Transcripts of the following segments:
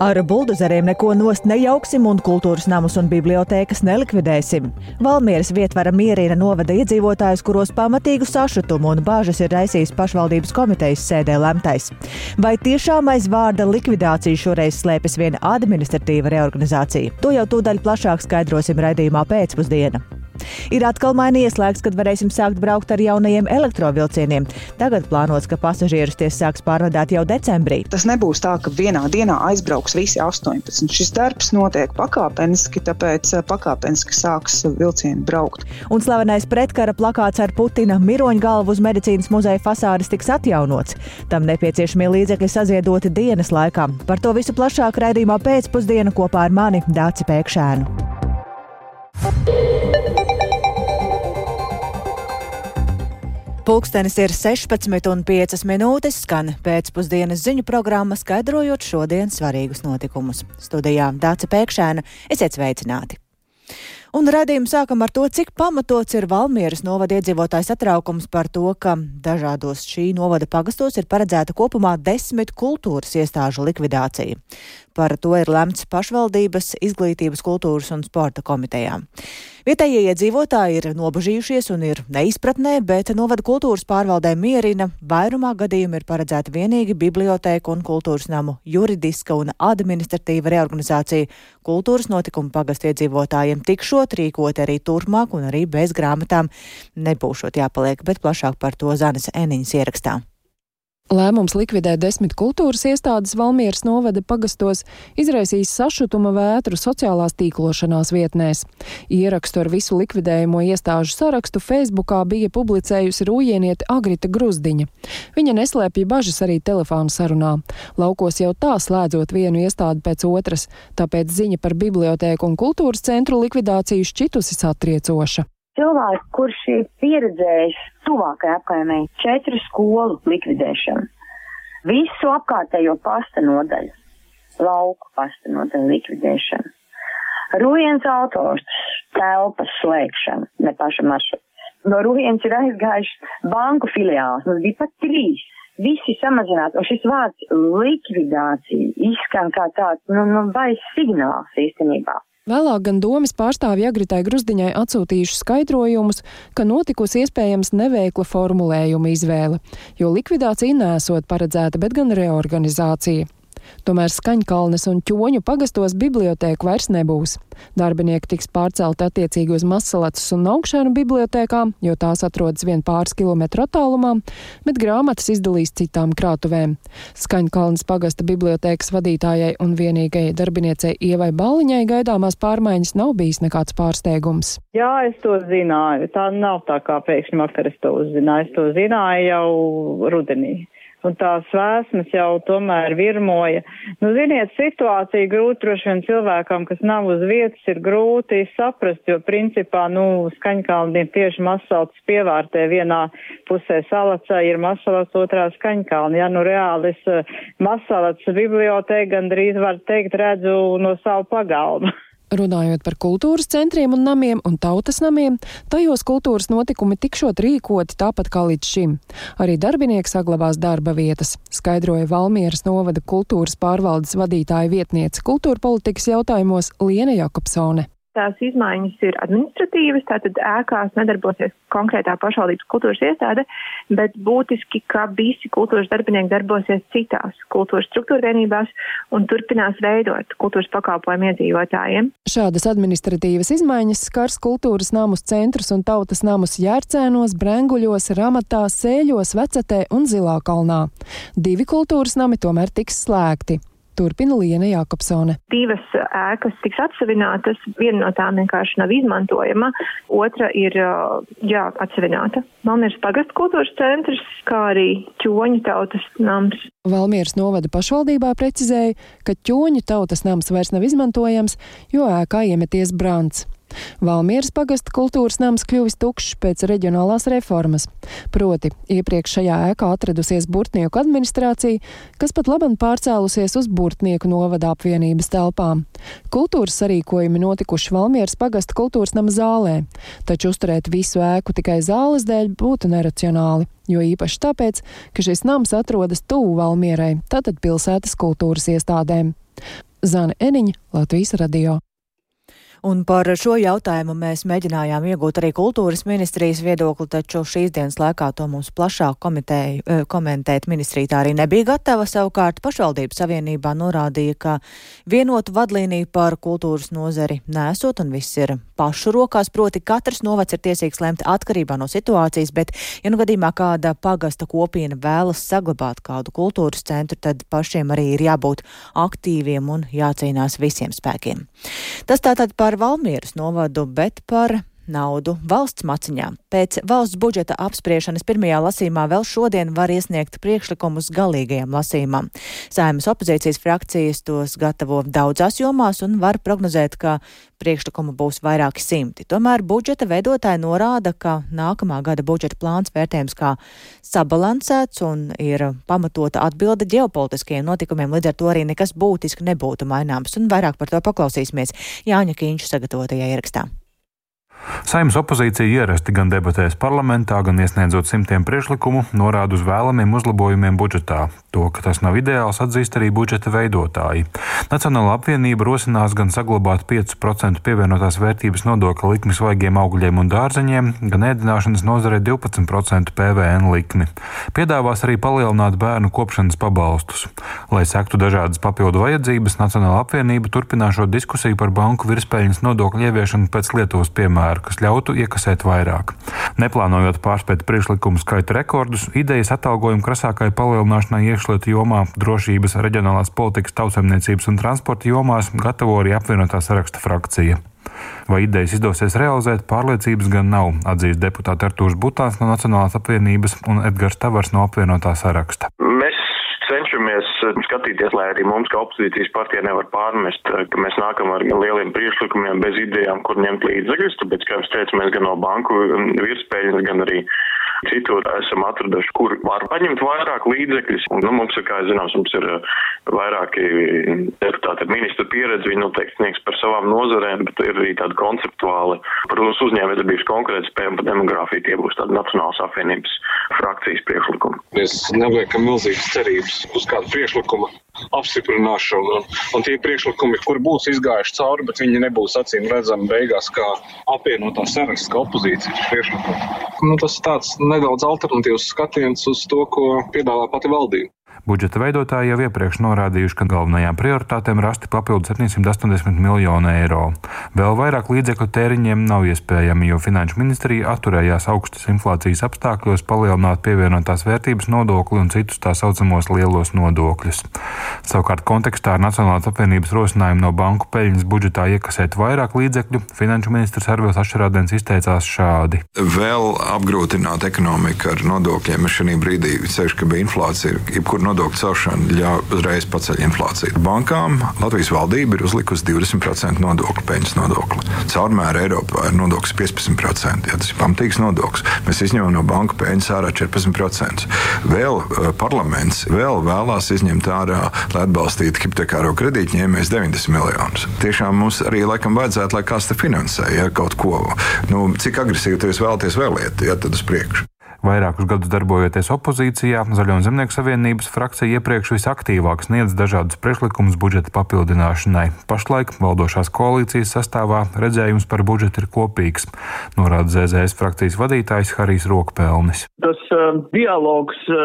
Ar buldozeriem neko nost nejauksim un kultūras namus un bibliotēkas nelikvidēsim. Valmieras vietvara mierina novada iedzīvotājus, kuros pamatīgu sašutumu un bāžas ir raisījis pašvaldības komitejas sēdē lemtais. Vai tiešām aiz vārda likvidācija šoreiz slēpjas viena administratīva reorganizācija? To jau tūdaļ plašāk skaidrosim raidījumā pēcpusdienā. Ir atkal mainījies laiks, kad varēsim sākt braukt ar jaunajiem elektrovilcieniem. Tagad plānots, ka pasažierus tie sāks pārvadāt jau decembrī. Tas nebūs tā, ka vienā dienā aizbrauks visi 18. Šis darbs notiek pakāpeniski, tāpēc eh, pakāpeniski sāks vilcieni braukt. Un slavenais pretkara plakāts ar Putina miroņgalvu uz medicīnas muzeja fasādes tiks atjaunots. Tam nepieciešamie līdzekļi saziedoti dienas laikā. Par to visu plašāk raidījumā pēcpusdienu kopā ar mani Dāci Pēkšēnu. Pūkstens ir 16,5 minūtes, skan pēcpusdienas ziņu programma, skaidrojot šodienas svarīgus notikumus. Studijā Dāca Pēkšēna, esiet sveicināti! Un radījumu sākam ar to, cik pamatots ir Valmieras novada iedzīvotājs satraukums par to, ka dažādos šī novada pagastos ir paredzēta kopumā desmit kultūras iestāžu likvidācija. Par to ir lemts pašvaldības, izglītības, kultūras un sporta komitejām. Vietējie iedzīvotāji ir nobažījušies un ir neizpratnē, bet novada kultūras pārvaldē mierina. Vairumā gadījumu ir paredzēta vienīgi bibliotēka un kultūras namu juridiska un administratīva reorganizācija. Kultūras notikumu pagastu iedzīvotājiem tikšot rīkot arī turpmāk un arī bez grāmatām nebūšot jāpaliek, bet plašāk par to Zanes Eniņas ierakstā. Lēmums likvidēt desmit kultūras iestādes Valmieras novada pagastos izraisīs sašutuma vētru sociālās tīklošanās vietnēs. Ierakstu ar visu likvidējumu iestāžu sarakstu Facebookā bija publicējusi rūjieniete Agrita Gruzdiņa. Viņa neslēpja bažas arī telefānu sarunā. Laukos jau tā slēdzot vienu iestādi pēc otras, tāpēc ziņa par bibliotēku un kultūras centru likvidāciju šķitusi satriecoša cilvēks, kurš ir pieredzējis tuvākajā apkaimē četru skolu likvidēšanu, visu apkārtējo pasta nodaļu, lauku pasta nodaļu likvidēšanu, Rūjens autors telpas slēgšanu, ne paša maršruta. No Rūjens ir aizgājuši banku filiāls, mums bija pat trīs. Visi samazināti, un šis vārds likvidācija izskan kā tāds, nu, nu, bais signāls īstenībā. Vēlāk gan domas pārstāvji Agritai Grusdiņai atsūtījuši skaidrojumus, ka notikusi iespējams neveikla formulējuma izvēle, jo likvidācija nesot paredzēta, bet gan reorganizācija. Tomēr Skaņkalnes un Ķoņu pagastos bibliotēku vairs nebūs. Darbinieki tiks pārcelti attiecīgi uz Masalacas un Augšēnu bibliotēkām, jo tās atrodas vien pāris kilometru attālumā, bet grāmatas izdalīs citām krātuvēm. Skaņkalnes pagasta bibliotēkas vadītājai un vienīgajai darbiniecei Ievai Baliņai gaidāmās pārmaiņas nav bijis nekāds pārsteigums. Jā, es to zināju. Tā nav tā kā pēkšņi vakar es to uzzināju. Es to zināju jau rudenī un tās vēsmas jau tomēr virmoja. Nu, ziniet, situācija grūti droši vien cilvēkam, kas nav uz vietas, ir grūti saprast, jo principā, nu, skaņkalni tieši masalats pievārtē vienā pusē salacā ir masalats, otrā skaņkalni. Ja, nu, reāli es eh, masalats bibliotēku gandrīz var teikt redzu no savu pagalmu. Runājot par kultūras centriem un namiem un tautas namiem, tajos kultūras notikumi tikšot rīkoti tāpat kā līdz šim. Arī darbinieki saglabās darba vietas, skaidroja Valmieras novada kultūras pārvaldes vadītāja vietniece kultūra politikas jautājumos Liena Jakobsone. Tās izmaiņas ir administratīvas, tātad ēkās nedarbosies konkrētā pašvaldības kultūras iestāde, bet būtiski, ka visi kultūras darbinieki darbosies citās kultūras struktūra vienībās un turpinās veidot kultūras pakalpojumu iedzīvotājiem. Šādas administratīvas izmaiņas skars kultūras namus centrus un tautas namus Jērcēnos, Brenguļos, Ramatā, Sēļos, Vecetē un Zilā kalnā. Divi kultūras nami tomēr tiks slēgti. Turpina Liena Jākopsone. Divas ēkas tiks atsevinātas, viena no tām vienkārši nav izmantojama, otra ir jā, atsevināta. Valmieras pagastu kultūras centrs, kā arī ķoņu tautas nams. Valmieras novada pašvaldībā precizēja, ka ķoņu tautas nams vairs nav izmantojams, jo ēkā iemeties brants. Valmieras pagasta kultūras nams kļuvis tukšs pēc reģionālās reformas. Proti, iepriekš šajā ēkā atradusies Burtnieku administrācija, kas pat labam pārcēlusies uz Burtnieku novada apvienības telpām. Kultūras sarīkojumi notikuši Valmieras pagasta kultūras nama zālē, taču uzturēt visu ēku tikai zāles dēļ būtu neracionāli jo īpaši tāpēc, ka šis nams atrodas tuvu Valmierai, tātad pilsētas kultūras iestādēm. Zana Eniņa, Latvijas radio. Un par šo jautājumu mēs mēģinājām iegūt arī kultūras ministrijas viedokli, taču šīs dienas laikā to mums plašāk komitēja, eh, komentēt ministrija tā arī nebija gatava. Savukārt pašvaldības savienībā norādīja, ka vienotu vadlīniju par kultūras nozari nesot un viss ir pašu rokās, proti katrs novads ir tiesīgs lemt atkarībā no situācijas, bet, ja nu gadījumā kāda pagasta kopiena vēlas saglabāt kādu kultūras centru, tad pašiem arī ir jābūt aktīviem un jācīnās visiem spēkiem. Tas tātad par par Valmieras novadu, bet par naudu valsts maciņām. Pēc valsts budžeta apspriešanas pirmajā lasīmā vēl šodien var iesniegt priekšlikumus galīgajam lasīmam. Saimas opozīcijas frakcijas tos gatavo daudzās jomās un var prognozēt, ka priekšlikumu būs vairāki simti. Tomēr budžeta veidotāji norāda, ka nākamā gada budžeta plāns vērtējums kā sabalansēts un ir pamatota atbilde ģeopolitiskajiem notikumiem, līdz ar to arī nekas būtiski nebūtu maināms. Un vairāk par to paklausīsimies Jāņa Kīņša sagatavotajā ierakstā. Saimnes opozīcija ierasti gan debatēs parlamentā, gan iesniedzot simtiem priekšlikumu, norāda uz vēlamiem uzlabojumiem budžetā. To, ka tas nav ideāls, atzīst arī budžeta veidotāji. Nacionāla apvienība rosinās gan saglabāt 5% pievienotās vērtības nodokļa likmi svaigiem augļiem un dārzeņiem, gan ēdināšanas nozarei 12% PVN likmi. Piedāvās arī palielināt bērnu kopšanas pabalstus. Lai sektu dažādas papildu vajadzības, Nacionāla apvienība turpināšot diskusiju par banku virspēļņas nodokļu ieviešanu pēc Lietuvas piemēra piemēru, kas ļautu iekasēt vairāk. Neplānojot pārspēt priekšlikumu skaita rekordus, idejas atalgojuma krasākai palielināšanai iekšlietu jomā, drošības, reģionālās politikas, tautsemniecības un transporta jomās gatavo arī apvienotā saraksta frakcija. Vai idejas izdosies realizēt, pārliecības gan nav, atzīst deputāti Artūrs Butāns no Nacionālās apvienības un Edgars Tavars no apvienotā saraksta. Mēs cenšamies skatīties, lai arī mums, kā opozīcijas partija, nevar pārmest, eh, ka mēs nākam ar lieliem priekšlikumiem bez idejām, kur ņemt līdzekļus. Tāpēc, kā jau teicu, mēs gan no banku mm, virspēļņas, gan arī citur esam atraduši, kur var paņemt vairāk līdzekļus. Un, nu, mums ir, kā zināms, mums ir eh, vairāki deputāti ar ministru pieredzi, viņi noteikti sniegs par savām nozarēm, bet ir arī tādi konceptuāli. Protams, uzņēmējdarbības konkrēti spējumi par demogrāfiju tie būs tādi Nacionālas apvienības frakcijas priekšlikumi. Mēs neliekam milzīgas cerības uz kādu priekšlikumu apstiprināšanu. Un, un tie priekšlikumi, kur būs izgājuši cauri, bet viņi nebūs acīm redzami beigās kā apvienotā saraksts, kā opozīcijas priekšlikumi. Nu, tas ir tāds nedaudz alternatīvs skatiens uz to, ko piedāvā pati valdība. Budžeta veidotāji jau iepriekš norādījuši, ka galvenajām prioritātēm rasti papildu 780 miljonu eiro. Vēl vairāk līdzekļu tēriņiem nav iespējami, jo Finanšu ministrija atturējās augstas inflācijas apstākļos palielināt pievienotās vērtības nodokli un citus tā saucamos lielos nodokļus. Savukārt kontekstā ar Nacionālās apvienības rosinājumu no banku peļņas budžetā iekasēt vairāk līdzekļu, Finanšu ministrs Arvils Ašerādens izteicās šādi. Vēl apgrūtināt ekonomiku ar nodokļiem šī brīdī, ceļš, ka bija inflācija, jebkur nodokļu celšana ļauj uzreiz paceļ inflāciju. Bankām Latvijas valdība ir uzlikusi 20% nodokļu, peļņas nodokli. Caurmēr Eiropā ir nodoklis 15%. Ja, tas ir pamatīgs nodoklis. Mēs izņemam no banka peļņas ārā 14%. Vēl uh, parlaments vēl vēlās izņemt ārā, lai atbalstītu hipotekāro kredītņēmējus 90 miljonus. Tiešām mums arī laikam vajadzētu, lai kāds te finansē ja, kaut ko. Nu, cik agresīvi jūs vēlaties vēl iet, ja tad uz priekšu? Vairākus gadus darbojoties opozīcijā, Zaļo un Zemnieku savienības frakcija iepriekš visaktīvāk sniedz dažādus priekšlikumus budžeta papildināšanai. Pašlaik valdošās koalīcijas sastāvā redzējums par budžetu ir kopīgs, norāda ZZS frakcijas vadītājs Harijs Rokpelnis. Tas uh, dialogs uh,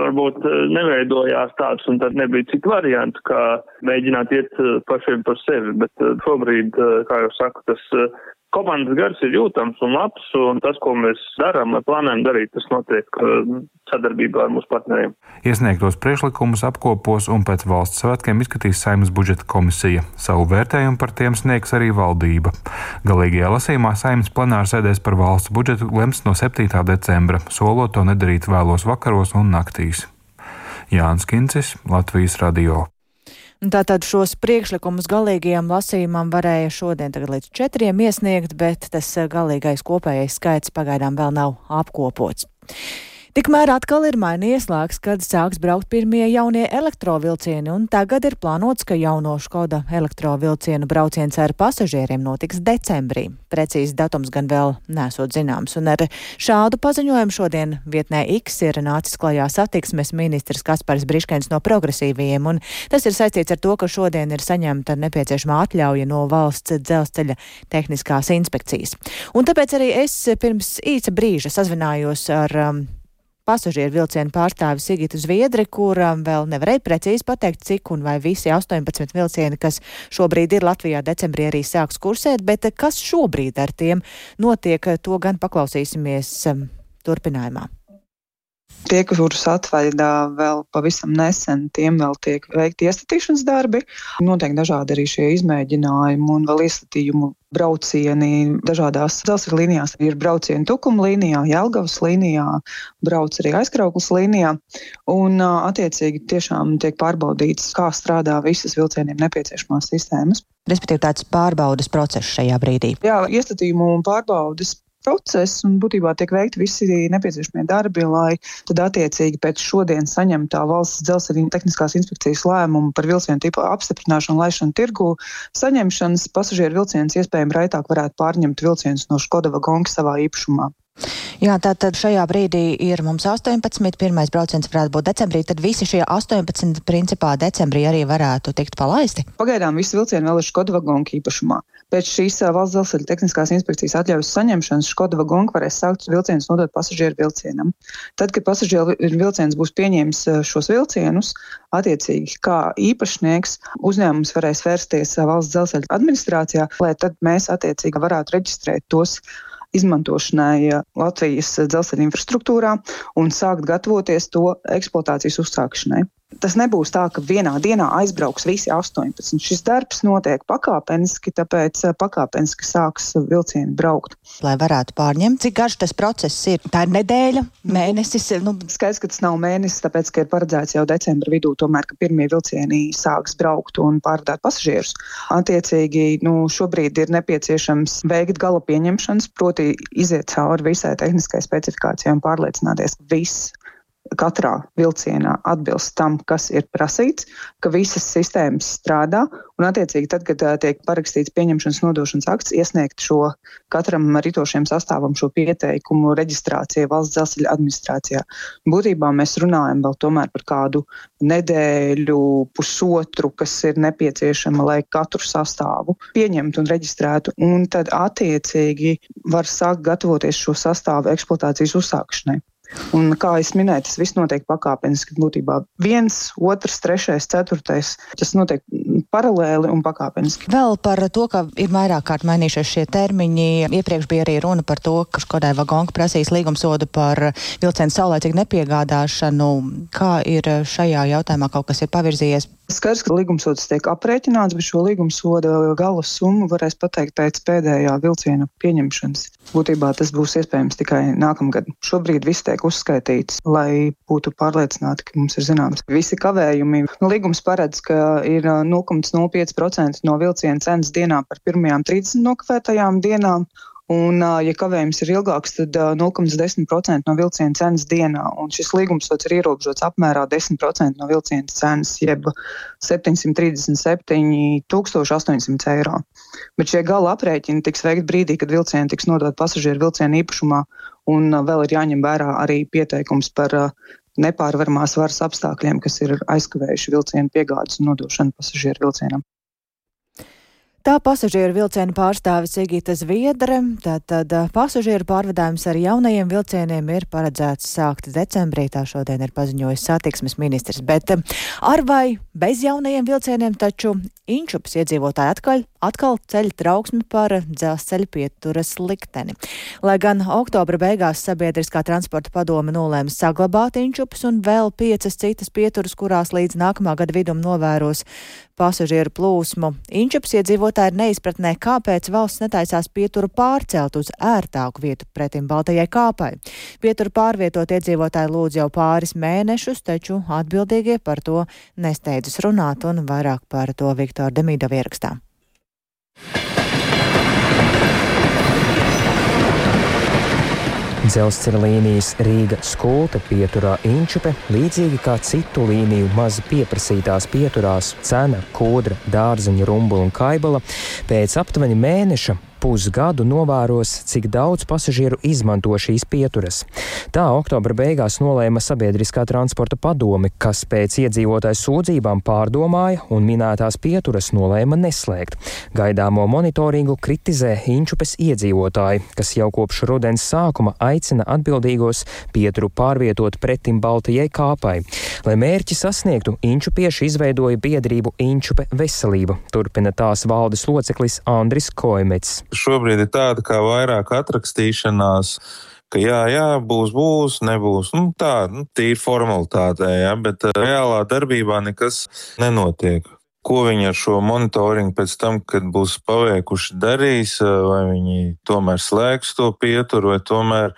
varbūt uh, neveidojās tāds, un tad nebija citu variantu, kā mēģināt iet uh, pašiem par sevi, bet uh, šobrīd, uh, kā jau saku, tas. Uh, komandas gars ir jūtams un labs, un tas, ko mēs darām, plānojam darīt, tas notiek uh, sadarbībā ar mūsu partneriem. Iesniegtos priekšlikumus apkopos un pēc valsts svētkiem izskatīs Saimas budžeta komisija. Savu vērtējumu par tiem sniegs arī valdība. Galīgajā lasījumā Saimas plenāra sēdēs par valsts budžetu lems no 7. decembra, solot to nedarīt vēlos vakaros un naktīs. Jānis Kincis, Latvijas radio. Tātad šos priekšlikumus galīgajam lasījumam varēja šodien līdz četriem iesniegt, bet tas galīgais kopējais skaits pagaidām vēl nav apkopots. Tikmēr atkal ir mainījies laiks, kad sāks braukt pirmie jaunie elektrovilcieni, un tagad ir plānots, ka jauno Škoda elektrovilcienu brauciens ar pasažieriem notiks decembrī. Precīzi datums gan vēl nesot zināms, un ar šādu paziņojumu šodien vietnē X ir nācis klajā satiksmes ministrs Kaspars Briškens no progresīvajiem, un tas ir saistīts ar to, ka šodien ir saņemta nepieciešamā atļauja no valsts dzelzceļa tehniskās inspekcijas. Un tāpēc arī es pirms īsa brīža sazvinājos ar um, pasažieru vilcienu pārstāvi Sigitu Zviedri, kuram vēl nevarēja precīzi pateikt, cik un vai visi 18 vilcieni, kas šobrīd ir Latvijā decembrī arī sāks kursēt, bet kas šobrīd ar tiem notiek, to gan paklausīsimies um, turpinājumā. Tie, kurus atvaļā vēl pavisam nesen, tiem vēl tiek veikti iestatīšanas darbi. Notiek dažādi arī šie izmēģinājumi un vēl iestatījumu braucieni dažādās dzelzceļa līnijās. Ir braucieni Tukuma līnijā, Jelgavas līnijā, brauc arī aizkrauklas līnijā. Un, attiecīgi, tiešām tiek pārbaudīts, kā strādā visas vilcieniem nepieciešamās sistēmas. Respektīvi, tāds pārbaudas process šajā brīdī. Jā, iestatījumu un pārbaudas process un būtībā tiek veikti visi nepieciešamie darbi, lai tad attiecīgi pēc šodienas saņemtā valsts dzelzceļa tehniskās inspekcijas lēmumu par vilcienu tipu apstiprināšanu, laišanu tirgu, saņemšanas pasažieru vilciens iespējami raitāk varētu pārņemt vilcienus no Škoda vagonka savā īpašumā. Jā, tātad šajā brīdī ir mums 18, pirmais brauciens varētu būt decembrī, tad visi šie 18 principā decembrī arī varētu tikt palaisti? Pagaidām visi vilcieni vēl ir Škoda vagonka īpašumā. Pēc šīs valsts dzelzceļa tehniskās inspekcijas atļaujas saņemšanas Škoda vagonka varēs sākt vilcienus nodot pasažieru vilcienam. Tad, kad pasažieru vilciens būs pieņēmis šos vilcienus, attiecīgi kā īpašnieks uzņēmums varēs vērsties valsts dzelzceļa administrācijā, lai tad mēs attiecīgi varētu reģistrēt tos izmantošanai Latvijas dzelzceļa infrastruktūrā un sākt gatavoties to eksploatācijas uzsākšanai. Tas nebūs tā, ka vienā dienā aizbrauks visi 18. Šis darbs notiek pakāpeniski, tāpēc pakāpeniski sāks vilcieni braukt. Lai varētu pārņemt, cik garš tas process ir? Tā ir nedēļa, mēnesis. Nu... Skaidrs, ka tas nav mēnesis, tāpēc, ka ir paredzēts jau decembra vidū, tomēr, ka pirmie vilcieni sāks braukt un pārdāt pasažierus. Attiecīgi, nu, šobrīd ir nepieciešams veikt gala pieņemšanas, proti iziet cauri visai tehniskai specifikācijai un pārliecināties, ka viss katrā vilcienā atbilst tam, kas ir prasīts, ka visas sistēmas strādā, un attiecīgi tad, kad tiek parakstīts pieņemšanas nodošanas akts, iesniegt šo katram ritošiem sastāvam šo pieteikumu reģistrācijai valsts dzelzceļa administrācijā. Būtībā mēs runājam vēl tomēr par kādu nedēļu, pusotru, kas ir nepieciešama, lai katru sastāvu pieņemtu un reģistrētu, un tad attiecīgi var sākt gatavoties šo sastāvu eksploatācijas uzsākšanai. Un, kā jau minēju, tas viss notiek pakāpeniski. Būtībā viens, otrs, trešais, ceturtais. Tas notiek paralēli un pakāpeniski. Vēl par to, ka ir vairāk kārt mainījušies šie termiņi. Iepriekš bija arī runa par to, ka Škodai Vagonka prasīs līgumsodu par vilcienu saulēcīgu nepiegādāšanu. Kā ir šajā jautājumā kaut kas ir pavirzījies? Skaidrs, ka līgumsods tiek aprēķināts, bet šo līgumsoda gala summu varēs pateikt pēc pēdējā vilciena pieņemšanas. Būtībā tas būs iespējams tikai nākamgad. Šobrīd viss tiek uzskaitīts, lai būtu pārliecināti, ka mums ir zināms visi kavējumi. Līgums paredz, ka ir 0,05% no vilciena cenas dienā par pirmajām 30 nokavētajām dienām Un, ja kavējums ir ilgāks, tad 0,10% no vilciena cenas dienā. Un šis līgums ir ierobežots apmērā 10% no vilciena cenas, jeb 737,800 eiro. Bet šie gala aprēķini tiks veikti brīdī, kad vilcieni tiks nodot pasažieru vilcienu īpašumā, un vēl ir jāņem vērā arī pieteikums par nepārvaramās varas apstākļiem, kas ir aizkavējuši vilcienu piegādes un nodošanu pasažieru vilcienam. Tā pasažieru vilcienu pārstāve Sigita Zviedre, tātad pasažieru pārvadājums ar jaunajiem vilcieniem ir paredzēts sākt decembrī, tā šodien ir paziņojis satiksmes ministrs, bet ar vai bez jaunajiem vilcieniem taču Inčups iedzīvotāji atkal, atkal ceļ trauksmi par dzelzceļa pieturas likteni. Lai gan oktobra beigās sabiedriskā transporta padome nolēma saglabāt Inčups un vēl piecas citas pieturas, kurās līdz nākamā gada vidum novēros pasažieru plūsmu, Inčups iedzīvotāji ir neizpratnē, kāpēc valsts netaisās pieturu pārcelt uz ērtāku vietu pretim Baltajai kāpai. Pieturu pārvietot iedzīvotāji lūdz jau pāris mēnešus, taču atbildīgie par to nesteidzas runāt un vairāk par to Viktor. Viktora Demīdova ierakstā. Dzelzceļa līnijas Rīga Skulte pieturā Inčupe, līdzīgi kā citu līniju maz pieprasītās pieturās cena, kodra, dārzeņa, rumbula un kaibala, pēc aptuveni mēneša pusgadu novēros, cik daudz pasažieru izmanto šīs pieturas. Tā oktobra beigās nolēma sabiedriskā transporta padome, kas pēc iedzīvotāju sūdzībām pārdomāja un minētās pieturas nolēma neslēgt. Gaidāmo monitoringu kritizē Inčupes iedzīvotāji, kas jau kopš rudens sākuma aicina atbildīgos pieturu pārvietot pretim Baltijai kāpai. Lai mērķi sasniegtu, Inčupieši izveidoja biedrību Inčupe veselība, turpina tās valdes loceklis Andris Koimets šobrīd ir tāda kā vairāk atrakstīšanās. Ka jā, jā, būs, būs, nebūs. Nu, tā nu, ir formalitāte, jā, bet uh, reālā darbībā nekas nenotiek. Ko viņi ar šo monitoringu pēc tam, kad būs paveikuši, darīs, vai viņi tomēr slēgs to pieturu, vai tomēr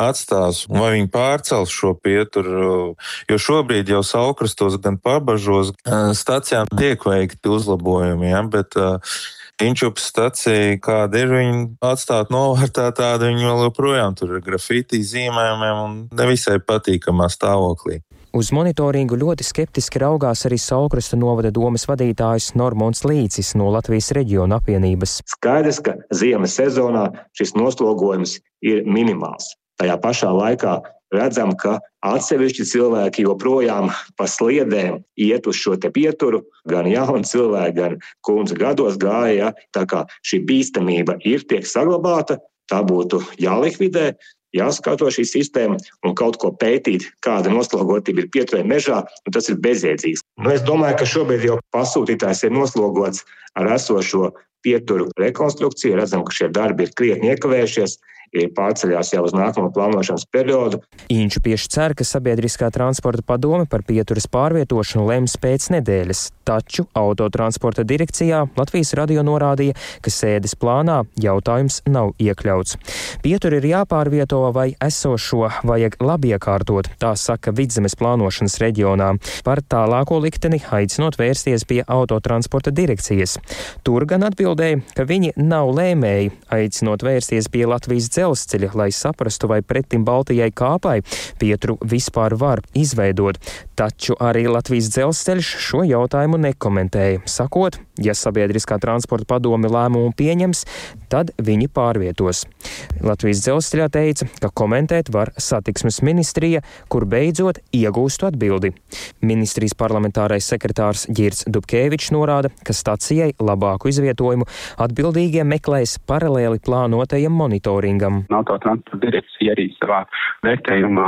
atstās, vai viņi pārcels šo pieturu. Jo šobrīd jau saukrastos, gan pabažos, stacijām tiek veikti uzlabojumi, ja, bet uh, Inčups stacija, kāda ir viņa atstāt novārtā, tāda viņa vēl joprojām tur ir grafiti zīmējumiem un nevisai patīkamā stāvoklī. Uz monitoringu ļoti skeptiski raugās arī Saukrasta novada domas vadītājs Normons Līcis no Latvijas reģiona apvienības. Skaidrs, ka ziemas sezonā šis noslogojums ir minimāls. Tajā pašā laikā redzam, ka atsevišķi cilvēki joprojām pa sliedēm iet uz šo pieturu. Gan jauni cilvēki, gan kundze gados gāja. Ja? Tā kā šī bīstamība ir, tiek saglabāta, tā būtu jālikvidē. Jāskato šī sistēma un kaut ko pētīt, kāda noslogotība ir pieturē mežā, un tas ir bezjēdzīgs. Nu, es domāju, ka šobrīd jau pasūtītājs ir noslogots ar esošo pieturu rekonstrukciju. Redzam, ka šie darbi ir krietni iekavējušies pārceļās jau uz nākamo plānošanas periodu. Inču pieši cer, ka sabiedriskā transporta padome par pieturas pārvietošanu lems pēc nedēļas, taču autotransporta direkcijā Latvijas radio norādīja, ka sēdes plānā jautājums nav iekļauts. Pieturi ir jāpārvieto vai esošo vajag labi iekārtot, tā saka Vidzemes plānošanas reģionā. Par tālāko likteni aicinot vērsties pie autotransporta direkcijas. Tur gan atbildēja, ka viņi nav lēmēji, aicinot vērsties pie Latvijas dzelzceļa dzelzceļa, lai saprastu, vai pretim Baltijai kāpai pietru vispār var izveidot. Taču arī Latvijas dzelzceļš šo jautājumu nekomentēja, sakot, ja sabiedriskā transporta padome lēmumu pieņems, tad viņi pārvietos. Latvijas dzelzceļā teica, ka komentēt var satiksmes ministrija, kur beidzot iegūstu atbildi. Ministrijas parlamentārais sekretārs Girts Dubkevičs norāda, ka stacijai labāku izvietojumu atbildīgie meklēs paralēli plānotajam monitoringam. Autotransporta direkcija arī savā vērtējumā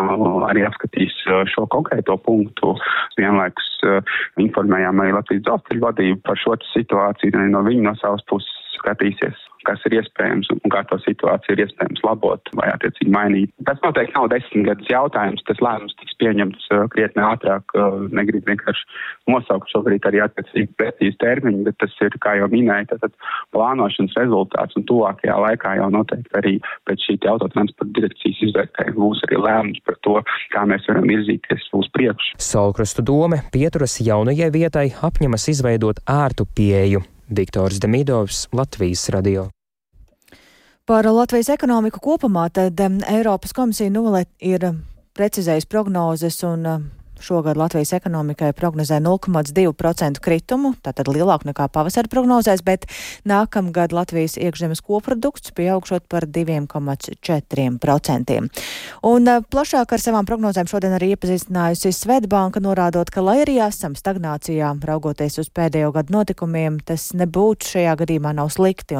arī apskatīs uh, šo konkrēto punktu. Vienlaikus uh, informējām arī Latvijas dzelzceļa vadību par šo situāciju, no viņa no savas puses skatīsies kas ir iespējams un kā to situāciju ir iespējams labot vai attiecīgi mainīt. Tas noteikti nav desmit gadus jautājums, tas lēmums tiks pieņemts uh, krietni ātrāk, uh, negribu vienkārši nosaukt šobrīd arī attiecīgi precīzi termiņu, bet tas ir, kā jau minēju, tātad plānošanas rezultāts un tuvākajā laikā jau noteikti arī pēc šī autotransporta direkcijas izvērtējuma būs arī lēmums par to, kā mēs varam virzīties uz priekšu. Saulkrastu dome pieturas jaunajai vietai apņemas izveidot ērtu pieeju. Viktors Demidovs, Latvijas radio. Par Latvijas ekonomiku kopumā tad Eiropas komisija nulē ir precizējusi prognozes un Šogad Latvijas ekonomikai prognozē 0,2% kritumu, tātad lielāku nekā pavasara prognozēs, bet nākamgad Latvijas iekšzemes koprodukts pieaugšot par 2,4%. Un eh, plašāk ar savām prognozēm šodien arī iepazīstinājusi Svetbanka, norādot, ka lai arī esam stagnācijā, raugoties uz pēdējo gadu notikumiem, tas nebūtu šajā gadījumā nav slikti.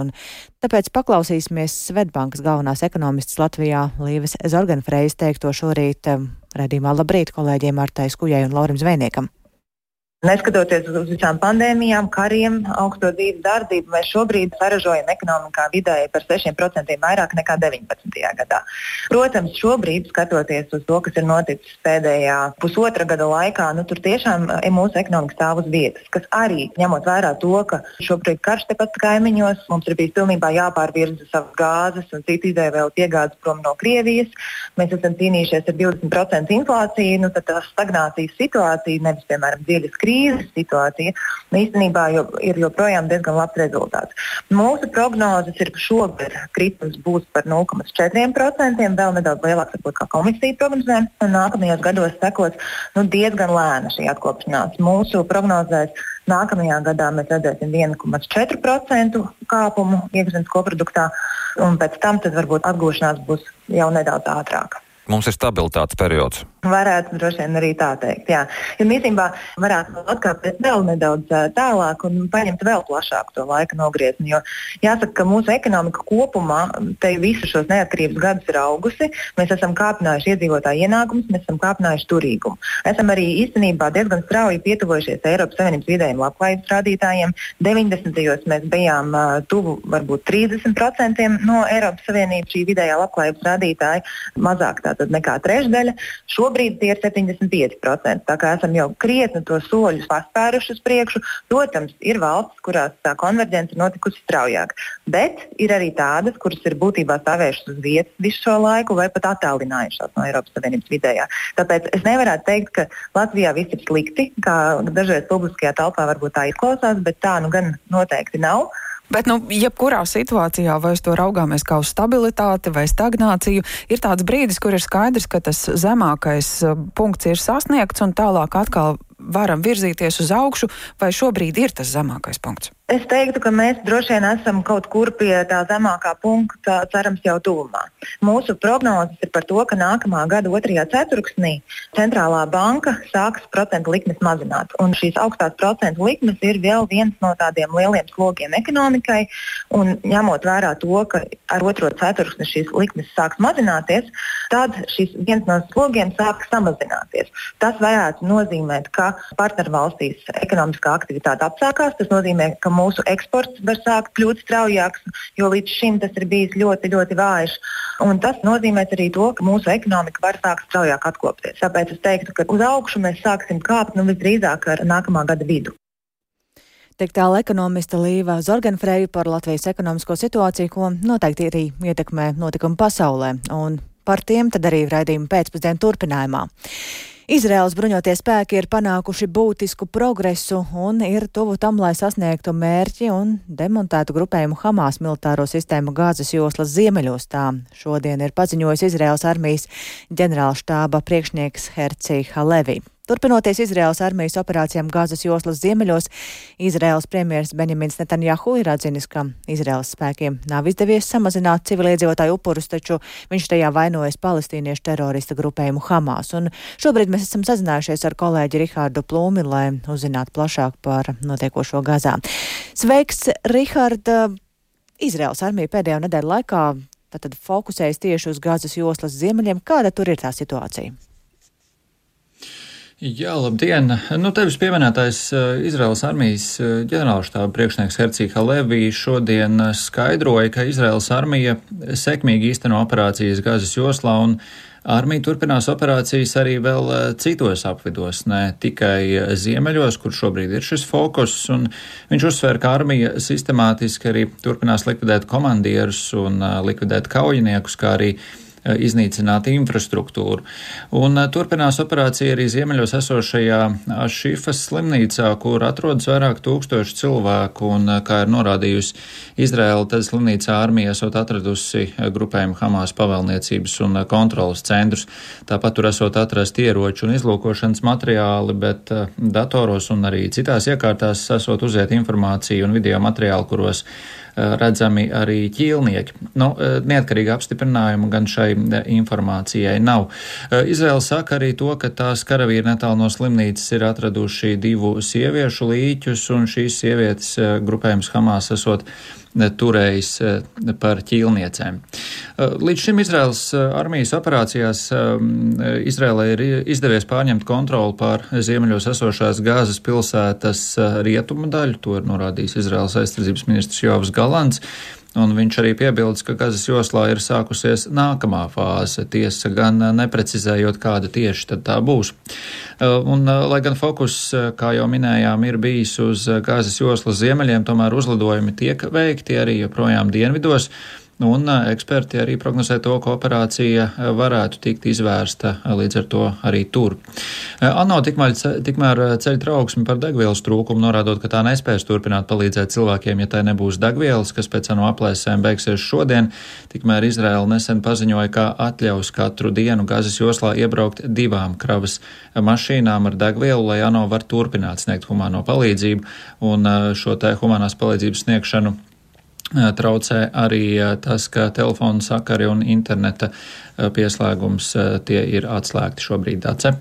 Tāpēc paklausīsimies Svetbankas galvenās ekonomistas Latvijā Līves Zorganfrejas teikto šorīt Redījumā labrīt kolēģiem Artai Skujai un Laurim Zvejniekam. Neskatoties uz visām pandēmijām, kariem, augsto dzīves dārdību, mēs šobrīd saražojam ekonomikā vidēji par 6% vairāk nekā 19. gadā. Protams, šobrīd, skatoties uz to, kas ir noticis pēdējā pusotra gada laikā, nu, tur tiešām eh, mūsu ekonomika stāv uz vietas, kas arī ņemot vērā to, ka šobrīd karš tepat kaimiņos, mums ir bijis pilnībā jāpārvirza savas gāzes un citu izdevēju piegādes prom no Krievijas. Mēs esam cīnījušies ar 20% inflāciju, nu, tad tā stagnācijas situācija nevis, piemēram, dziļas krīzes krīzes situācija, īstenībā jo, ir joprojām diezgan labs rezultāts. Mūsu prognozes ir, ka šogad kritums būs par 0,4%, vēl nedaudz lielāks varbūt kā komisija prognozē. Nākamajos gados sekos nu, diezgan lēna šī atkopšanās. Mūsu prognozēs nākamajā gadā mēs redzēsim 1,4% kāpumu iekšzemes koproduktā, un pēc tam varbūt atgūšanās būs jau nedaudz ātrāka. Mums ir stabilitātes periods. Varētu droši vien arī tā teikt. Jā. Jo īstenībā varētu atkāpties vēl nedaudz tālāk un paņemt vēl plašāku to laika nogriezni. Jo jāsaka, ka mūsu ekonomika kopumā te visu šos neatkarības gadus ir augusi. Mēs esam kāpinājuši iedzīvotāju ienākumus, mēs esam kāpinājuši turīgumu. Esam arī īstenībā diezgan strauji pietuvojušies Eiropas Savienības vidējiem labklājības rādītājiem. 90. gados mēs bijām uh, tuvu varbūt 30% no Eiropas Savienības šī vidējā labklājības rādītāja, mazāk tātad nekā trešdaļa. Šobrīd tie ir 75%. Tā kā esam jau krietni to soļus paspēruši uz priekšu. Protams, ir valstis, kurās tā konverģence ir notikusi straujāk. Bet ir arī tādas, kuras ir būtībā stāvējušas uz vietas visu šo laiku vai pat attālinājušās no Eiropas Savienības vidējā. Tāpēc es nevaru teikt, ka Latvijā viss ir slikti, kā dažreiz publiskajā telpā varbūt tā izklausās, bet tā nu gan noteikti nav. Bet, nu, jebkurā situācijā, vai uz to raugāmies kā uz stabilitāti vai stagnāciju, ir tāds brīdis, kur ir skaidrs, ka tas zemākais uh, punkts ir sasniegts un tālāk atkal varam virzīties uz augšu, vai šobrīd ir tas zemākais punkts? Es teiktu, ka mēs droši vien esam kaut kur pie tā zemākā punkta, cerams, jau tuvumā. Mūsu prognozes ir par to, ka nākamā gada otrajā ceturksnī centrālā banka sāks procentu likmes mazināt. Un šīs augstās procentu likmes ir vēl viens no tādiem lieliem slogiem ekonomikai. Un, ņemot vērā to, ka ar otro ceturksni šīs likmes sāks mazināties, tad šis viens no slogiem sāks samazināties. Tas varētu nozīmēt, ka partnervalstīs ekonomiskā aktivitāte apsākās. Tas nozīmē, ka mūsu eksports var sākt kļūt straujāks, jo līdz šim tas ir bijis ļoti, ļoti vājš. Un tas nozīmē arī to, ka mūsu ekonomika var sākt straujāk atkopties. Tāpēc es teiktu, ka uz augšu mēs sāksim kāpt nu, visdrīzāk ar nākamā gada vidu. Tik tālu ekonomista Līva Zorganfreja par Latvijas ekonomisko situāciju, ko noteikti arī ietekmē notikumi pasaulē. Un par tiem tad arī raidījuma pēcpusdienu turpinājumā. Izraels bruņotie spēki ir panākuši būtisku progresu un ir tuvu tam, lai sasniegtu mērķi un demontētu grupējumu Hamas militāro sistēmu Gāzes joslas ziemeļos. Tā šodien ir paziņojis Izraels armijas ģenerālštāba priekšnieks Hercī Halevi. Turpinoties Izraels armijas operācijām Gāzes joslas ziemeļos, Izraels premjeras Benjamins Netanjahu ir atzinis, ka Izraels spēkiem nav izdevies samazināt civiliedzīvotāju upurus, taču viņš tajā vainojas palestīniešu terorista grupējumu Hamas. Un šobrīd mēs esam sazinājušies ar kolēģi Rihārdu Plūmi, lai uzzinātu plašāk par notiekošo Gazā. Sveiks, Rihard! Izraels armija pēdējo nedēļu laikā tad fokusējas tieši uz Gāzes joslas ziemeļiem. Kāda tur ir tā situācija? Jā, labdien! Nu, tevis pieminētais eh, Izraels armijas eh, ģenerālštāba priekšnieks Hercīha Levī šodien eh, skaidroja, ka Izraels armija sekmīgi īsteno operācijas Gazas joslā un armija turpinās operācijas arī vēl citos apvidos, ne tikai ziemeļos, kur šobrīd ir šis fokus, un viņš uzsver, ka armija sistemātiski arī turpinās likvidēt komandierus un likvidēt kaujiniekus, kā arī Eh, iznīcināt infrastruktūru. Un eh, turpinās operācija arī ziemeļos esošajā Šifas slimnīcā, kur atrodas vairāk tūkstoši cilvēku, un, eh, kā ir norādījusi Izraela, tad slimnīcā armija esot atradusi grupējumu Hamas pavēlniecības un kontrolas centrus. Tāpat tur esot atrast ieroču un izlūkošanas materiāli, bet datoros un arī citās iekārtās esot uziet informāciju un video materiāli, kuros redzami arī ķīlnieki. Nu, neatkarīgi apstiprinājumu gan šai informācijai nav. Izraela saka arī to, ka tās karavīri netālu no slimnīcas ir atraduši divu sieviešu līķus, un šīs sievietes grupējums Hamas esot turējis par ķīlniecēm. Līdz šim Izraels armijas operācijās Izraēlai ir izdevies pārņemt kontroli pār ziemeļos esošās gāzes pilsētas rietumu daļu, to ir norādījis Izraels aizsardzības ministrs Jovs Galants. Un viņš arī piebildes, ka Gazas joslā ir sākusies nākamā fāze, tiesa gan neprecizējot, kāda tieši tad tā būs. Un, lai gan fokus, kā jau minējām, ir bijis uz Gazas joslas ziemeļiem, tomēr uzlidojumi tiek veikti arī joprojām dienvidos. Un eksperti arī prognozē to, ka operācija varētu tikt izvērsta līdz ar to arī tur. ANO tikmēr, tikmēr ceļ trauksmi par degvielas trūkumu, norādot, ka tā nespēs turpināt palīdzēt cilvēkiem, ja tai nebūs degvielas, kas pēc ANO aplēsēm beigsies šodien. Tikmēr Izraela nesen paziņoja, ka atļaus katru dienu Gazas joslā iebraukt divām kravas mašīnām ar degvielu, lai ANO var turpināt sniegt humāno palīdzību un šo te humanās palīdzības sniegšanu traucē arī tas, ka telefonu sakari un interneta pieslēgums tie ir atslēgti šobrīd. Dace.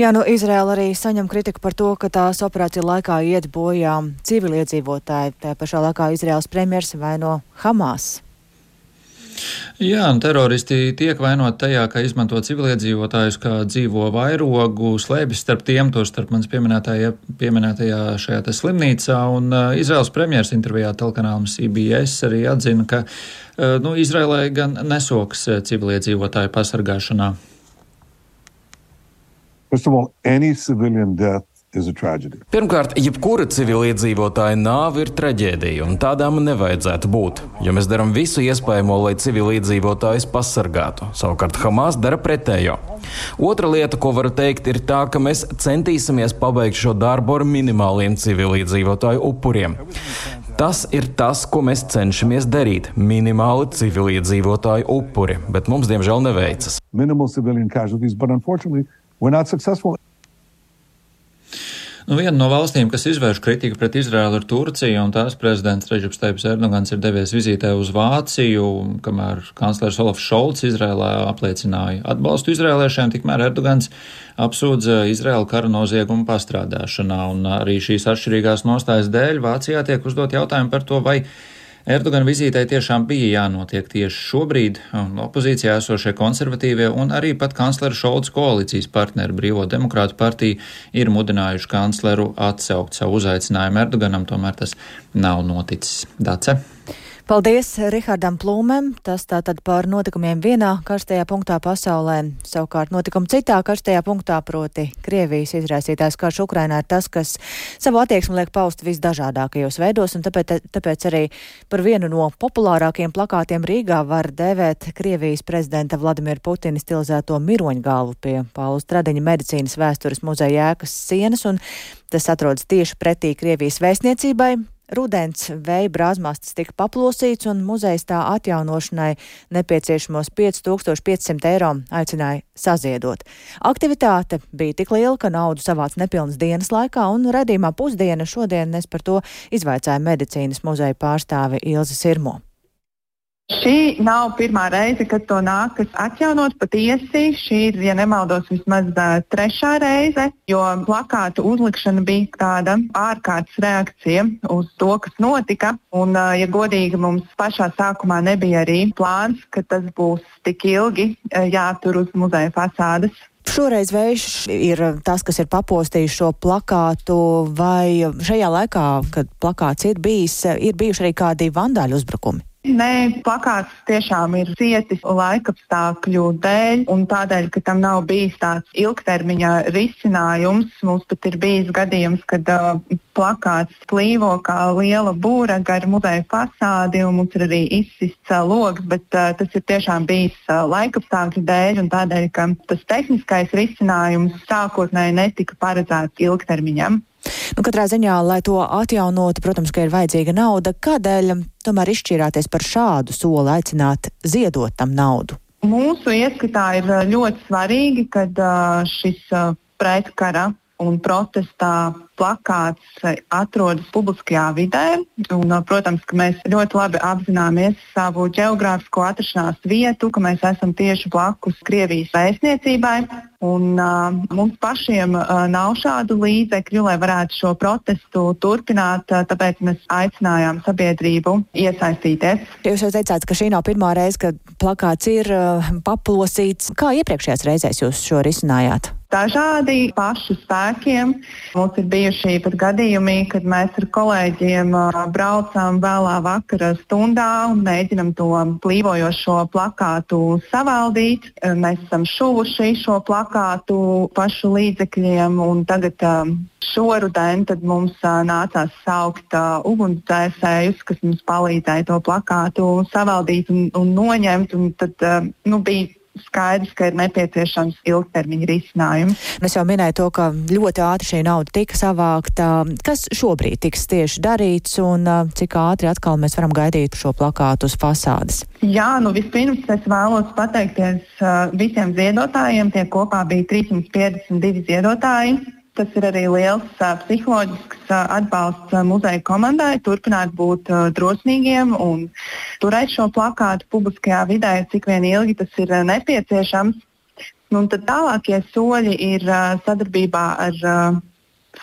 Jā, nu Izraela arī saņem kritiku par to, ka tās operācija laikā iet bojā civiliedzīvotāji. Tā pašā laikā Izraels premjers vaino Hamas. Jā, un teroristi tiek vainot tajā, ka izmanto civiliedzīvotājus kā dzīvo vairogu, slēpjas starp tiem, to starp manas pieminētajā, šajā te slimnīcā, un uh, Izraels premjers intervijā telkanālam CBS arī atzina, ka uh, nu, Izraelai gan nesoks civiliedzīvotāju pasargāšanā. First of all, any civilian death Pirmkārt, jebkura civiliedzīvotāja nāve ir traģēdija, un tādām nevajadzētu būt, jo mēs darām visu iespējamo, lai civiliedzīvotājus pasargātu. Savukārt Hamas dara pretējo. Otra lieta, ko varu teikt, ir tā, ka mēs centīsimies pabeigt šo darbu ar minimāliem civiliedzīvotāju upuriem. Tas ir tas, ko mēs cenšamies darīt - minimāli civiliedzīvotāju upuri, bet mums diemžēl neveicas. Minimal civilian casualties, but unfortunately, we're not successful. Nu, viena no valstīm, kas izvērš kritiku pret Izraēlu, ir Turcija, un tās prezidents Reģips Teips Erdogans ir devies vizītē uz Vāciju, kamēr kanclers Olafs Šolts Izrēlā apliecināja atbalstu izrēliešiem, tikmēr Erdogans apsūdza Izraēlu kara noziegumu pastrādāšanā, un arī šīs atšķirīgās nostājas dēļ Vācijā tiek uzdot jautājumu par to, vai Erdogana vizītei tiešām bija jānotiek tieši šobrīd, un opozīcijā esošie konservatīvie un arī pat kanclera Šolts koalīcijas partneri Brīvo demokrātu partija ir mudinājuši kancleru atsaukt savu uzaicinājumu Erdoganam, tomēr tas nav noticis. Dace. Paldies Rihardam Plūmēm. Tas tātad par notikumiem vienā karstajā punktā pasaulē. Savukārt notikumi citā karstajā punktā, proti Krievijas izraisītājs karš Ukrainā ir tas, kas savu attieksmi liek paust visdažādākajos veidos, un tāpēc, tāpēc arī par vienu no populārākiem plakātiem Rīgā var dēvēt Krievijas prezidenta Vladimira Putina stilizēto miroņgalvu pie Paulus Tradiņa medicīnas vēstures muzeja ēkas sienas, un tas atrodas tieši pretī Krievijas vēstniecībai. Rudens vēja brāzmastas tika paplosīts un muzejs tā atjaunošanai nepieciešamos 5500 eiro aicināja saziedot. Aktivitāte bija tik liela, ka naudu savāc nepilnas dienas laikā un redzīmā pusdiena šodien es par to izvaicāju medicīnas muzeja pārstāvi Ilzi Sirmo. Šī nav pirmā reize, kad to nākas atjaunot patiesi. Šī ir, ja nemaldos, vismaz uh, trešā reize, jo plakātu uzlikšana bija tāda ārkārtas reakcija uz to, kas notika. Un, uh, ja godīgi, mums pašā sākumā nebija arī plāns, ka tas būs tik ilgi uh, jātur uz muzeja fasādes. Šoreiz vējš ir tas, kas ir papostījis šo plakātu, vai šajā laikā, kad plakāts ir bijis, ir bijuši arī kādi vandāļu uzbrukumi? Nē, plakāts tiešām ir cietis laikapstākļu dēļ, un tādēļ, ka tam nav bijis tāds ilgtermiņa risinājums. Mums pat ir bijis gadījums, kad uh, plakāts plīvo kā liela būra gar muzeja fasādi, un mums ir arī izsists uh, logs, bet uh, tas ir tiešām bijis uh, laikapstākļu dēļ, un tādēļ, ka tas tehniskais risinājums sākotnēji netika paredzēts ilgtermiņam. Nu, katrā ziņā, lai to atjaunotu, protams, ka ir vajadzīga nauda. Kādēļ tomēr izšķirāties par šādu soli aicināt ziedot tam naudu? Mūsu ieskatā ir ļoti svarīgi, ka šis pretkara un protestā plakāts atrodas publiskajā vidē. Un, protams, ka mēs ļoti labi apzināmies savu geogrāfisko atrašanās vietu, ka mēs esam tieši blakus Krievijas vēstniecībai. Un, uh, mums pašiem uh, nav šādu līdzekļu, lai varētu šo protestu turpināt, uh, tāpēc mēs aicinājām sabiedrību iesaistīties. Jūs jau teicāt, ka šī nav pirmā reize, kad plakāts ir uh, paplosīts. Kā iepriekšējās reizēs jūs šo risinājāt? Dažādi pašu spēkiem. Mums ir bijuši pat gadījumi, kad mēs ar kolēģiem braucām vēlā vakara stundā un mēģinam to plīvojošo plakātu savaldīt. Mēs esam šuvuši šo plakātu pašu līdzekļiem un tagad šoruden mums nācās saukt ugunsdzēsējus, kas mums palīdzēja to plakātu savaldīt un, un noņemt. Un tad, nu, bija skaidrs, ka ir nepieciešams ilgtermiņa risinājums. Es jau minēju to, ka ļoti ātri šī nauda tika savākta. Kas šobrīd tiks tieši darīts un cik ātri atkal mēs varam gaidīt šo plakātu uz fasādes? Jā, nu vispirms es vēlos pateikties visiem ziedotājiem. Tie kopā bija 352 ziedotāji. Tas ir arī liels uh, psiholoģisks uh, atbalsts uh, muzeja komandai, turpināt būt uh, drosmīgiem un turēt šo plakātu publiskajā vidē, cik vien ilgi tas ir uh, nepieciešams. Nu, tālākie soļi ir uh, sadarbībā ar uh,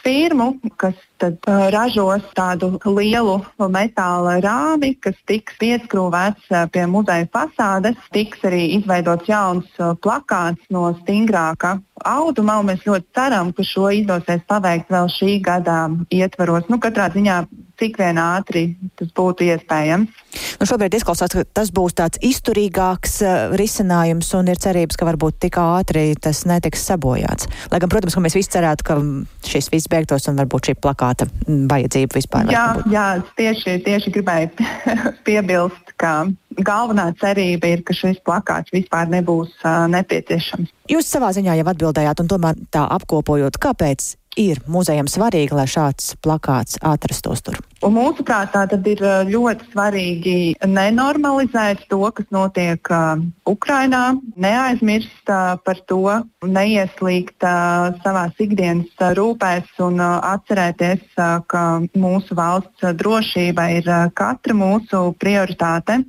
firmu, kas tad, uh, ražos tādu lielu metāla rāmi, kas tiks pieskrūvēts uh, pie muzeja fasādes. Tiks arī izveidots jauns uh, plakāts no stingrāka auduma. Mēs ļoti ceram, ka šo izdosies paveikt vēl šī gada ietvaros. Nu, katrā ziņā cik vien ātri tas būtu iespējams. Nu, šobrīd izklausās, ka tas būs tāds izturīgāks uh, risinājums un ir cerības, ka varbūt tik ātri tas netiks sabojāts. Lai gan, protams, ka mēs visi cerētu, ka šis viss beigtos un varbūt šī plakāta vajadzība vispār. Jā, jā tieši, tieši gribēju piebilst, ka galvenā cerība ir, ka šis plakāts vispār nebūs uh, nepieciešams. Jūs savā ziņā jau atbildējāt, un tomēr tā apkopojot, kāpēc ir muzejam svarīgi, lai šāds plakāts atrastos tur? Un mūsuprāt, tā ir ļoti svarīgi nenormalizēt to, kas notiek uh, Ukrainā, neaizmirst uh, par to, neieslīgt uh, savās ikdienas uh, rūpēs un uh, atcerēties, uh, ka mūsu valsts drošība ir uh, katra mūsu prioritāte.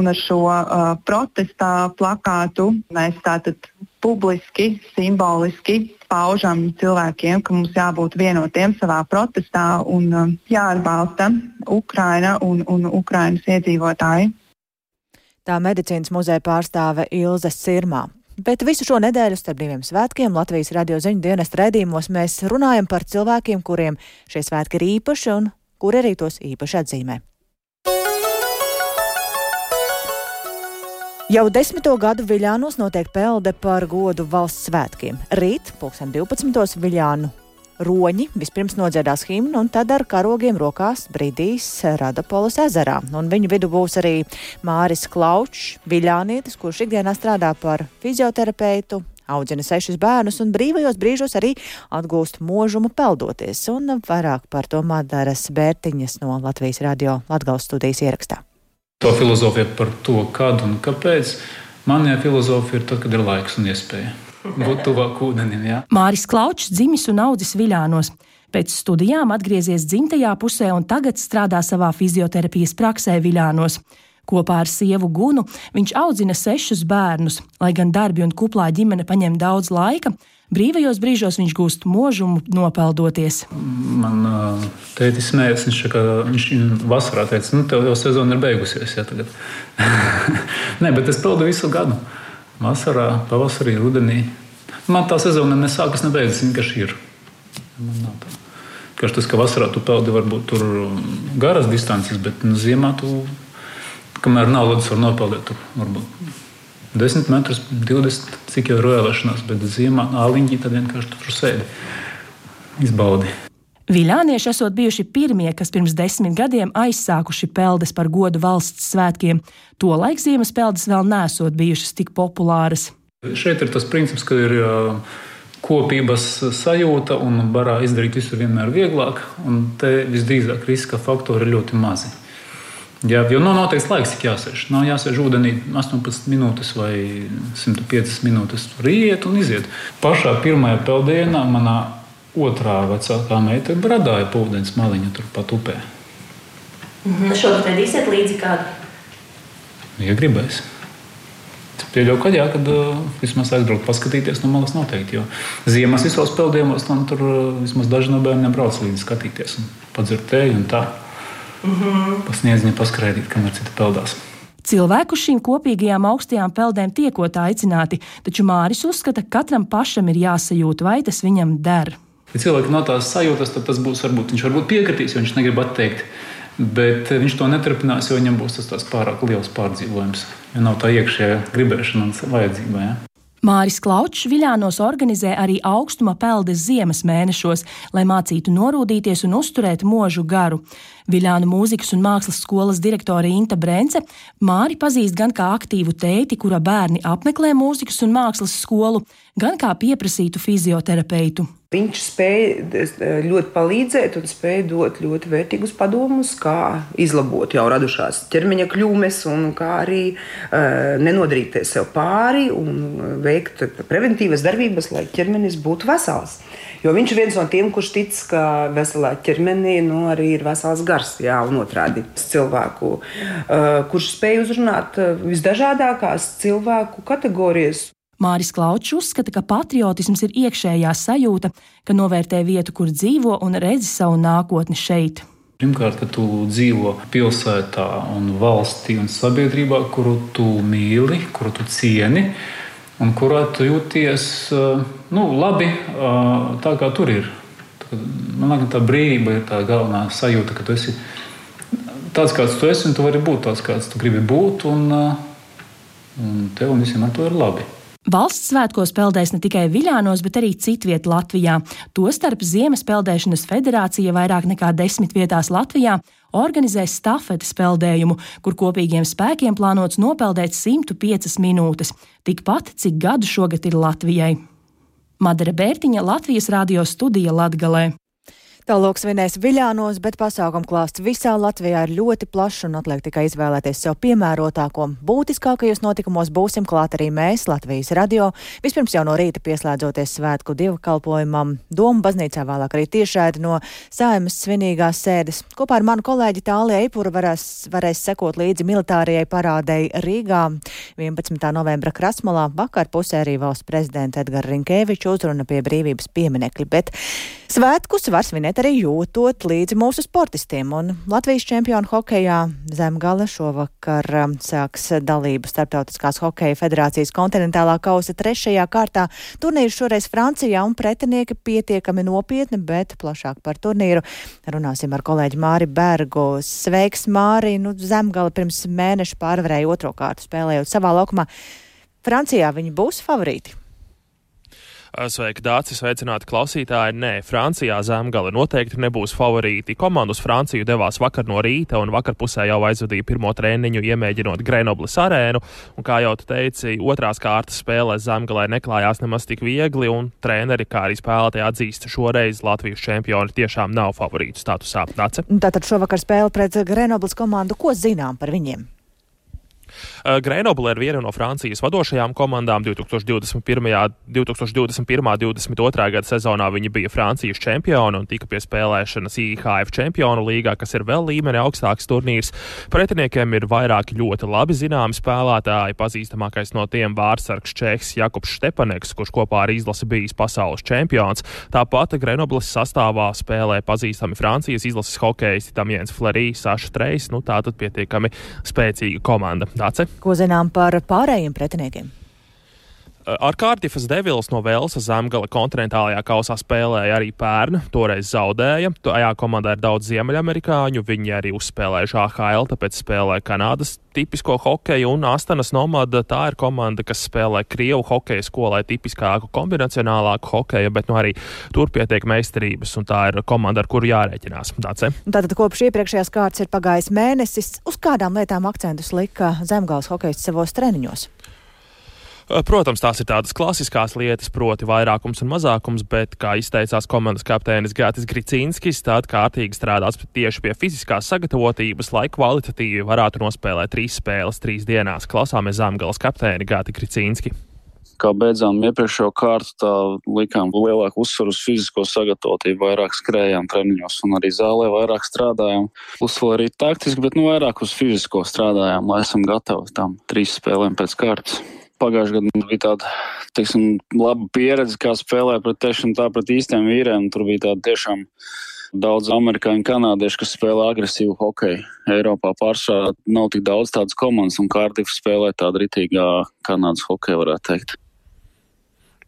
Un ar šo uh, protesta plakātu mēs tātad publiski, simboliski paužam cilvēkiem, ka mums jābūt vienotiem savā protestā un um, jāatbalsta Ukraina un, un Ukrainas iedzīvotāji. Tā medicīnas muzeja pārstāve Ilze Sirmā. Bet visu šo nedēļu starp diviem svētkiem Latvijas radio ziņu dienas raidījumos mēs runājam par cilvēkiem, kuriem šie svētki ir īpaši un kuri arī tos īpaši atzīmē. Jau desmito gadu Viļānos notiek pelde par godu valsts svētkiem. Rīt, 2012. Viļānu roņi vispirms nodziedās himnu un tad ar karogiem rokās brīdīs Radapolas ezerā. Un viņu vidu būs arī Māris Klaučs, Viļānietis, kurš ikdienā strādā par fizioterapeitu, audzina sešus bērnus un brīvajos brīžos arī atgūst mūžumu peldoties. Un vairāk par to Madaras Bērtiņas no Latvijas radio Latgales studijas ierakstā. To filozofiju par to, kad un kāpēc. Manējā filozofija ir tad, kad ir laiks un iespēja būt tuvāk ūdenim. Jā. Māris Klaučs dzimis un audzis Viļānos. Pēc studijām atgriezies dzimtajā pusē un tagad strādā savā fizioterapijas praksē Viļānos. Kopā ar sievu Gunu viņš audzina sešus bērnus. Lai gan darbi un kuplā ģimene paņem daudz laika, Brīvajos brīžos viņš gūst mūžumu, nopeldoties. Man tētis smējās, viņš, ka, viņš vasarā teica, nu, tev jau sezona ir beigusies. Ja, Nē, bet es peldu visu gadu. Vasarā, pavasarī, rudenī. Man tā sezona nesākas, ne beidzas, viņa vienkārši ir. Man nav tā. Kaž tas, ka vasarā tu peldi varbūt tur garas distances, bet nu, ziemā tu, kamēr nav ledus, var nopeldēt tur varbūt 10 metrus, 20, cik jau ir roēlēšanās, bet ziemā āliņķi tad vienkārši tur sēdi, izbaudi. Viļānieši esot bijuši pirmie, kas pirms desmit gadiem aizsākuši peldes par godu valsts svētkiem. Tolaik ziemas peldes vēl nesot bijušas tik populāras. Šeit ir tas princips, ka ir kopības sajūta un barā izdarīt visu vienmēr vieglāk, un te visdrīzāk riska faktori ir ļoti mazi. Jā, jo nav noteikts laiks, cik jāsēž. Nav jāsēž ūdenī 18 minūtes vai 105 minūtes. Tur iet un iziet. Pašā pirmajā peldienā manā otrā vecākā meita bradāja pa ūdens maliņu turpat upē. Mhm. Šobrīd vedīsiet līdzi kādu? Ja gribēs. Pieļauju, ka jā, kad uh, vismaz aizbraukt, paskatīties no malas noteikti. Jo ziemas visos peldējumos tam tur uh, vismaz daži no bērniem brauc līdzi skatīties un padzert tēju un tā. Mm -hmm. Pa sniedziņu paskraidīt, kamēr citi peldās. Cilvēku šīm kopīgajām augstajām peldēm tiekot aicināti, taču Māris uzskata, ka katram pašam ir jāsajūt, vai tas viņam der. Ja cilvēkam nav tās sajūtas, tad tas būs varbūt viņš varbūt piekritīs, jo viņš negrib atteikt. Bet viņš to neturpinās, jo viņam būs tas pārāk liels pārdzīvojums. Ja nav tā iekšējā gribēšana un vajadzība. Ja? Māris Klaučs Viļānos organizē arī augstuma peldes ziemas mēnešos, lai mācītu norūdīties un uzturēt mūžu garu. Viļānu mūzikas un mākslas skolas direktore Inta Brence Māri pazīst gan kā aktīvu tēti, kura bērni apmeklē mūzikas un mākslas skolu, gan kā pieprasītu fizioterapeitu. Viņš spēja ļoti palīdzēt un spēja dot ļoti vērtīgus padomus, kā izlabot jau radušās ķermeņa kļūmes, un kā arī uh, nenodrīties sev pāri un veikt preventīvas darbības, lai ķermenis būtu vesels. Jo viņš ir viens no tiem, kurš tic, ka veselā ķermenī nu, arī ir vesels gars, jā, un otrādi cilvēku, uh, kurš spēj uzrunāt visdažādākās cilvēku kategorijas. Māris Klaučs uzskata, ka patriotisms ir iekšējā sajūta, ka novērtē vietu, kur dzīvo un redzi savu nākotni šeit. Pirmkārt, ka tu dzīvo pilsētā, un valstī un sabiedrībā, kuru tu mīli, kuru tu cieni, un kurā tu jūties nu, labi, tā kā tur ir. Man liekas, tā brīvība ir tā galvenā sajūta, ka tu esi tāds, kāds tu esi, un tu vari būt tāds, kāds tu gribi būt, un, un tev un visiem ar to ir labi. Valsts svētkos peldēs ne tikai Viļānos, bet arī citviet Latvijā. Tostarp Ziemas peldēšanas federācija vairāk nekā desmit vietās Latvijā organizēs stafetes peldējumu, kur kopīgiem spēkiem plānots nopeldēt 105 minūtes, tikpat cik gadu šogad ir Latvijai. Madara Bērtiņa Latvijas radio studija Latgalē. Tālāk svinēs Viļānos, bet pasākumu klāsts visā Latvijā ir ļoti plašs un atliek tikai izvēlēties sev piemērotāko. Būtiskākajos notikumos būsim klāt arī mēs, Latvijas radio. Vispirms jau no rīta pieslēdzoties svētku dievkalpojumam, Doma baznīcā vēlāk arī tiešraidi no saimas svinīgās sēdes. Kopā ar manu kolēģi Tāliju Eipuru varēs, varēs sekot līdzi militārajai parādei Rīgā 11. novembra Krasmalā. Vakar pusē arī valsts prezidenta Edgara Rinkēviča uzruna pie brīvības pieminekļa, bet svētkus var svinēt svinēt arī jūtot līdzi mūsu sportistiem. Un Latvijas čempionu hokejā Zemgale šovakar um, sāks dalību Startautiskās hokeja federācijas kontinentālā kausa trešajā kārtā. Turnīrs šoreiz Francijā un pretinieki pietiekami nopietni, bet plašāk par turnīru runāsim ar kolēģi Māri Bergu. Sveiks, Māri! Nu, Zemgale pirms mēneša pārvarēja otro kārtu spēlējot savā laukumā. Francijā viņi būs favorīti. Sveiki, Dācis, sveicināti klausītāji. Nē, Francijā zemgale noteikti nebūs favorīti. Komanda uz Franciju devās vakar no rīta un vakar pusē jau aizvadīja pirmo treniņu, iemēģinot Grenoblis arēnu. Un, kā jau teici, otrās kārtas spēlē zemgalē neklājās nemaz tik viegli, un treneri, kā arī spēlētāji atzīst, šoreiz Latvijas čempioni tiešām nav favorītu statusā. Dace? Tātad šovakar spēle pret Grenoblis komandu, ko zinām par viņiem? Uh, Grenoble ir viena no Francijas vadošajām komandām. 2021. 2021. 22. gada sezonā viņi bija Francijas čempioni un tika pie spēlēšanas IHF čempionu līgā, kas ir vēl līmeni augstāks turnīrs. Pretiniekiem ir vairāki ļoti labi zināmi spēlētāji. Pazīstamākais no tiem vārdsargs Čehs Jakobs Štepaneks, kurš kopā ar izlasi bijis pasaules čempions. Tāpat Grenobles sastāvā spēlē pazīstami Francijas izlases hokeisti Damiens Flerī, Saša Trejs. Nu, tā tad pietiekami spēcīga komanda. Dace? Ko zinām par pārējiem pretiniekiem? Ar Kārtifas Devils no Velsas zemgala kontinentālajā kausā spēlēja arī pērn, toreiz zaudēja. Tajā komandā ir daudz ziemeļamerikāņu, viņi arī uzspēlējuši AHL, tāpēc spēlē Kanādas tipisko hokeju, un Astanas Nomada tā ir komanda, kas spēlē Krievu hokeja skolai tipiskāku kombinacionālāku hokeju, bet nu arī tur pietiek meistarības, un tā ir komanda, ar kuru jārēķinās. Dace. Tātad kopš iepriekšējās kārtas ir pagājis mēnesis, uz kādām lietām akcentus lika zemgāles hokejs savos treniņos? Protams, tās ir tādas klasiskās lietas, proti, vairākums un mazākums, bet, kā izteicās komandas kapteinis Gātis Gricīnskis, tad kārtīgi strādās tieši pie fiziskās sagatavotības, lai kvalitatīvi varētu nospēlēt trīs spēles trīs dienās. Klausāmies Zemgales kapteini Gāti Gricīnski kā beidzām iepriekšējo kārtu, tā likām lielāku uzsvaru uz fizisko sagatavotību, vairāk skrējām treniņos un arī zālē vairāk strādājām. Uzsvaru arī taktiski, bet nu vairāk uz fizisko strādājām, lai esam gatavi tam trīs spēlēm pēc kārtas pagājušajā gadā bija tāda teiksim, laba pieredze, kā spēlēt pret tiešām tā pret īstiem vīriem. Tur bija tāda tiešām Daudz amerikāņu, kanādiešu, kas spēlē agresīvu hokeju. Eiropā pārsvarā nav tik daudz tādas komandas, un Kārdīva spēlē tādu ritīgā Kanādas hokeju, varētu teikt.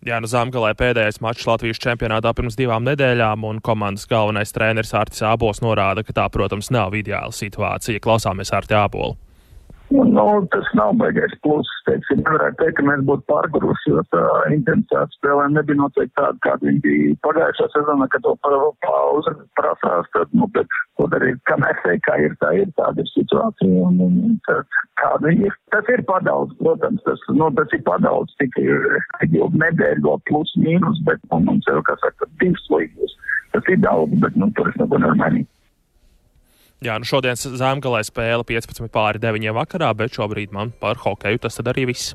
Jā, nu Zemgalē pēdējais mačs Latvijas čempionātā pirms divām nedēļām, un komandas galvenais treneris Artis Ābols norāda, ka tā, protams, nav ideāla situācija. Klausāmies Arti Ābolu. Nu, tas nav baigais pluss. Teiksim, nevarētu teikt, ka mēs būtu pārguruši, jo tā intensitāte spēlēm nebija noteikti tāda, kāda viņi bija pagājušā sezonā, kad to pauze prasās. Tad, nu, bet, ko darīt, kā mēs teiktu, kā ir, tā ir tāda situācija un, un, un kāda ir. Tas ir padaudz, protams, tas, nu, tas ir padaudz tikai ilgu nedēļu vēl plus mīnus, bet nu, mums jau, kā saka, divas līgas. Tas ir daudz, bet, nu, tur es neko nevaru mainīt. Jā, nu šodienas zemgalē spēle 15 pāri 9 vakarā, bet šobrīd man par hokeju tas arī viss.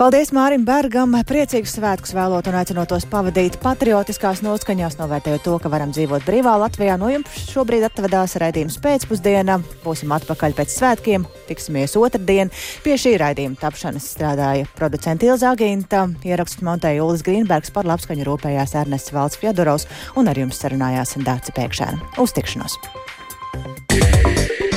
Paldies Mārim Bergam! Priecīgus svētkus vēlot un aicinot tos pavadīt patriotiskās noskaņās, novērtējot to, ka varam dzīvot brīvā Latvijā. No jums šobrīd atvedās raidījums pēcpusdienā. Būsim atpakaļ pēc svētkiem, tiksimies otrdien. Pie šī raidījuma tapšanas strādāja producenta Ilza Agīnta, ierakstu montēja Ulis Grīnbergs, par labskaņu rūpējās Ernests Valds Fjodorovs un ar jums sarunājās Dāca Pēkšēna. Uz tikšanos! Música